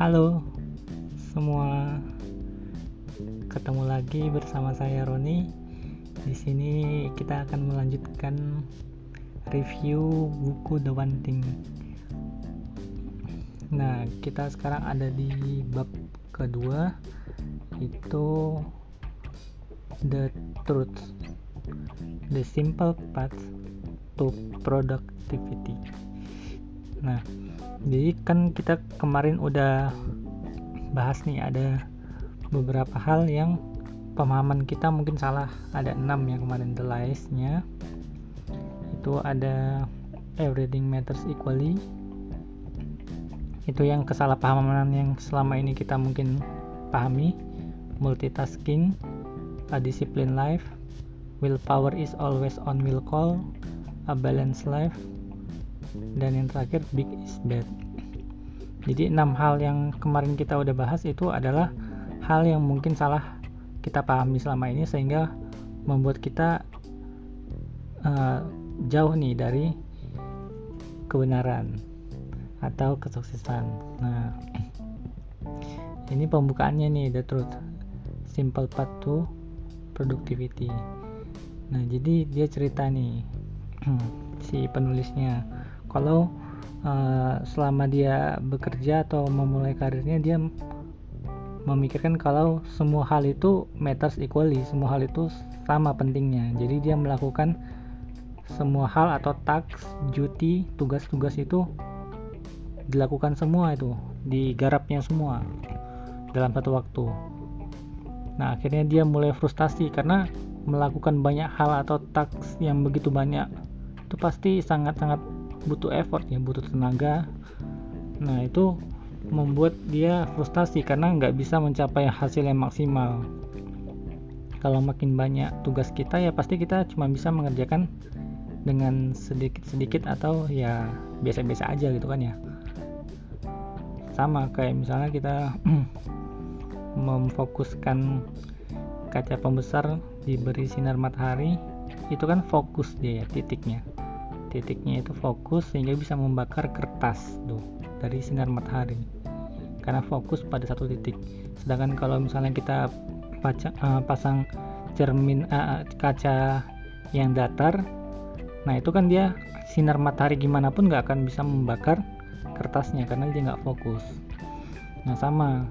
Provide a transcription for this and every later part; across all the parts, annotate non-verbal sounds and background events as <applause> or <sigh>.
Halo semua, ketemu lagi bersama saya Roni. Di sini kita akan melanjutkan review buku The One Thing. Nah, kita sekarang ada di bab kedua, itu The Truth, The Simple Path to Productivity. Nah, jadi kan kita kemarin udah bahas nih ada beberapa hal yang pemahaman kita mungkin salah. Ada enam yang kemarin the lies-nya itu ada everything matters equally. Itu yang kesalahpahaman yang selama ini kita mungkin pahami. Multitasking a disciplined life willpower is always on will call a balanced life dan yang terakhir big is bad. Jadi enam hal yang kemarin kita udah bahas itu adalah hal yang mungkin salah kita pahami selama ini sehingga membuat kita uh, jauh nih dari kebenaran atau kesuksesan. Nah ini pembukaannya nih the truth. Simple path to productivity. Nah jadi dia cerita nih <clears throat> si penulisnya kalau uh, selama dia bekerja atau memulai karirnya dia memikirkan kalau semua hal itu matters equally semua hal itu sama pentingnya. Jadi dia melakukan semua hal atau task, duty, tugas-tugas itu dilakukan semua itu digarapnya semua dalam satu waktu. Nah akhirnya dia mulai frustasi karena melakukan banyak hal atau task yang begitu banyak itu pasti sangat-sangat butuh effort ya butuh tenaga. Nah itu membuat dia frustasi karena nggak bisa mencapai hasil yang maksimal. Kalau makin banyak tugas kita ya pasti kita cuma bisa mengerjakan dengan sedikit-sedikit atau ya biasa-biasa aja gitu kan ya. Sama kayak misalnya kita <clears throat> memfokuskan kaca pembesar diberi sinar matahari itu kan fokus dia ya titiknya titiknya itu fokus sehingga bisa membakar kertas tuh dari sinar matahari. Karena fokus pada satu titik. Sedangkan kalau misalnya kita uh, pasang cermin uh, kaca yang datar nah itu kan dia sinar matahari gimana pun nggak akan bisa membakar kertasnya karena dia nggak fokus. Nah sama.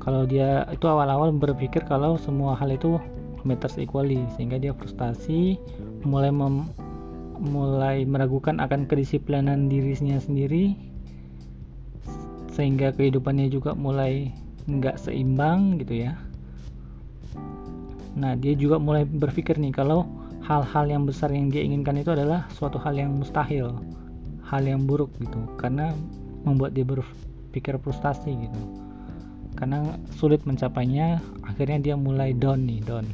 Kalau dia itu awal-awal berpikir kalau semua hal itu matters equally sehingga dia frustasi mulai mem mulai meragukan akan kedisiplinan dirinya sendiri sehingga kehidupannya juga mulai nggak seimbang gitu ya. Nah dia juga mulai berpikir nih kalau hal-hal yang besar yang dia inginkan itu adalah suatu hal yang mustahil hal yang buruk gitu. Karena membuat dia berpikir frustasi gitu. Karena sulit mencapainya akhirnya dia mulai down nih down.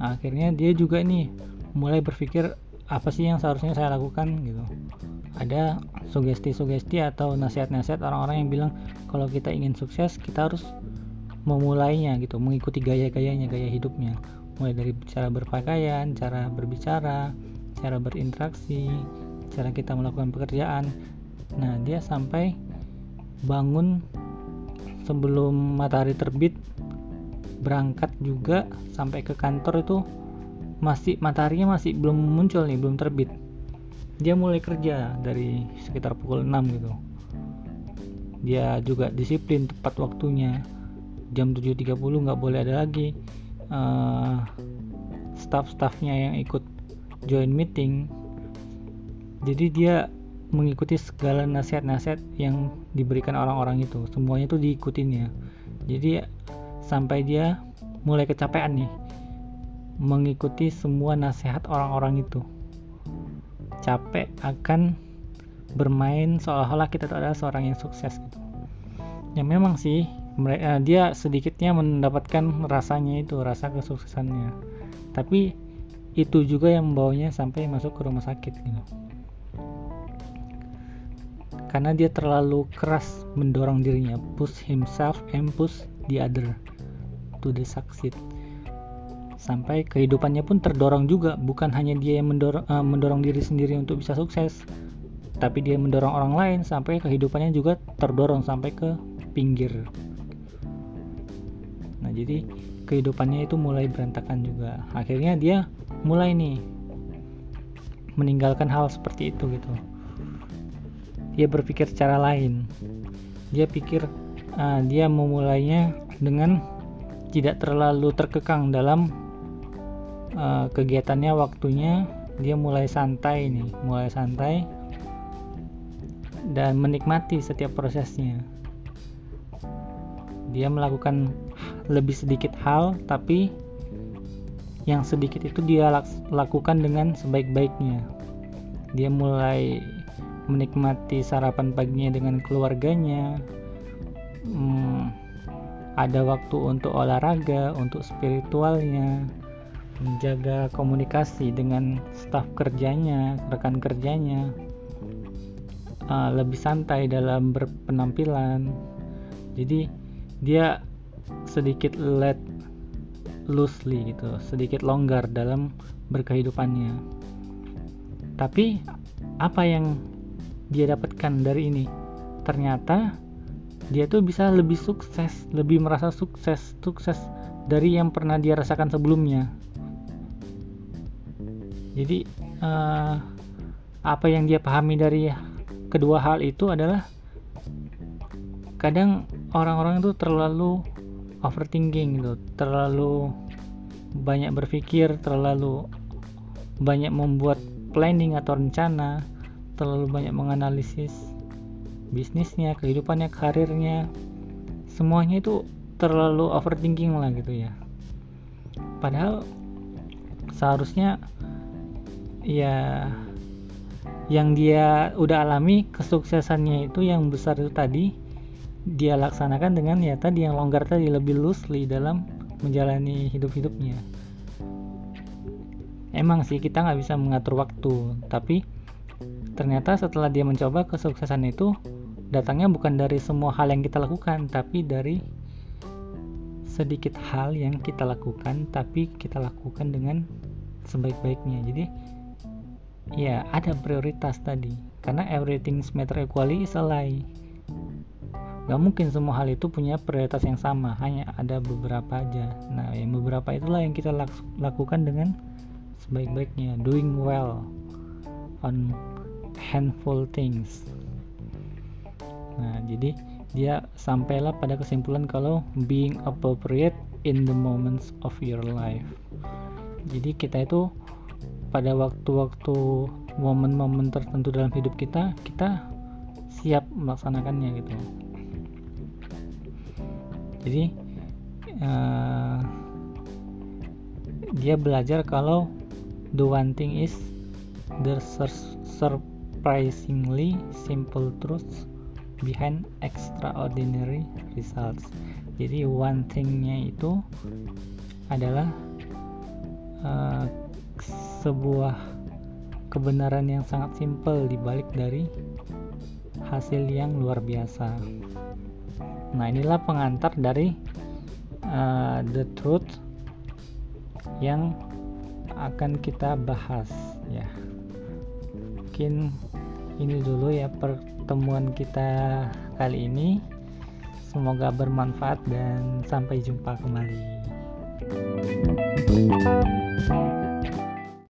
Akhirnya dia juga nih mulai berpikir apa sih yang seharusnya saya lakukan? Gitu. Ada sugesti-sugesti atau nasihat-nasihat orang-orang yang bilang kalau kita ingin sukses kita harus memulainya gitu. Mengikuti gaya-gayanya gaya hidupnya. Mulai dari cara berpakaian cara berbicara cara berinteraksi cara kita melakukan pekerjaan. Nah dia sampai bangun sebelum matahari terbit berangkat juga sampai ke kantor itu masih mataharinya masih belum muncul nih belum terbit. Dia mulai kerja dari sekitar pukul 6 gitu. Dia juga disiplin tepat waktunya. Jam 7.30 nggak boleh ada lagi uh, staff-staffnya yang ikut join meeting. Jadi dia mengikuti segala nasihat-nasihat yang diberikan orang-orang itu. Semuanya itu diikutin ya. Jadi sampai dia mulai kecapean nih mengikuti semua nasihat orang-orang itu. Capek akan bermain seolah-olah kita itu adalah seorang yang sukses gitu. Ya memang sih mereka, eh, dia sedikitnya mendapatkan rasanya itu rasa kesuksesannya. Tapi itu juga yang membawanya sampai masuk ke rumah sakit gitu. Karena dia terlalu keras mendorong dirinya. Push himself and push the other to the succeed sampai kehidupannya pun terdorong juga bukan hanya dia yang mendorong, uh, mendorong diri sendiri untuk bisa sukses tapi dia mendorong orang lain sampai kehidupannya juga terdorong sampai ke pinggir. Nah jadi kehidupannya itu mulai berantakan juga. Akhirnya dia mulai nih meninggalkan hal seperti itu gitu. Dia berpikir secara lain. Dia pikir uh, dia memulainya dengan tidak terlalu terkekang dalam uh, kegiatannya waktunya dia mulai santai nih mulai santai dan menikmati setiap prosesnya. Dia melakukan lebih sedikit hal tapi yang sedikit itu dia lakukan dengan sebaik-baiknya. Dia mulai menikmati sarapan paginya dengan keluarganya. Hmm, ada waktu untuk olahraga untuk spiritualnya menjaga komunikasi dengan staf kerjanya rekan kerjanya. Uh, lebih santai dalam berpenampilan. Jadi dia sedikit let loosely gitu sedikit longgar dalam berkehidupannya. Tapi apa yang dia dapatkan dari ini? Ternyata dia tuh bisa lebih sukses lebih merasa sukses sukses dari yang pernah dia rasakan sebelumnya jadi uh, apa yang dia pahami dari kedua hal itu adalah kadang orang-orang itu terlalu overthinking gitu terlalu banyak berpikir terlalu banyak membuat planning atau rencana terlalu banyak menganalisis bisnisnya kehidupannya karirnya semuanya itu terlalu overthinking lah gitu ya. Padahal seharusnya ya yang dia udah alami kesuksesannya itu yang besar itu tadi dia laksanakan dengan ya tadi yang longgar tadi lebih loosely dalam menjalani hidup-hidupnya. Emang sih kita nggak bisa mengatur waktu tapi ternyata setelah dia mencoba kesuksesan itu datangnya bukan dari semua hal yang kita lakukan tapi dari sedikit hal yang kita lakukan tapi kita lakukan dengan sebaik-baiknya. Jadi ya ada prioritas tadi. Karena everything matter equally is a lie. Gak mungkin semua hal itu punya prioritas yang sama. Hanya ada beberapa aja. Nah yang beberapa itulah yang kita lakukan dengan sebaik-baiknya. Doing well on handful things. Nah, jadi dia sampailah pada kesimpulan kalau being appropriate in the moments of your life. Jadi kita itu pada waktu-waktu momen-momen tertentu dalam hidup kita, kita siap melaksanakannya gitu. Jadi uh, dia belajar kalau the one thing is the surprisingly simple truths behind extraordinary results jadi one thingnya itu adalah uh, sebuah kebenaran yang sangat simple dibalik dari hasil yang luar biasa nah inilah pengantar dari uh, the truth yang akan kita bahas ya mungkin ini dulu ya per pertemuan kita kali ini. Semoga bermanfaat dan sampai jumpa kembali.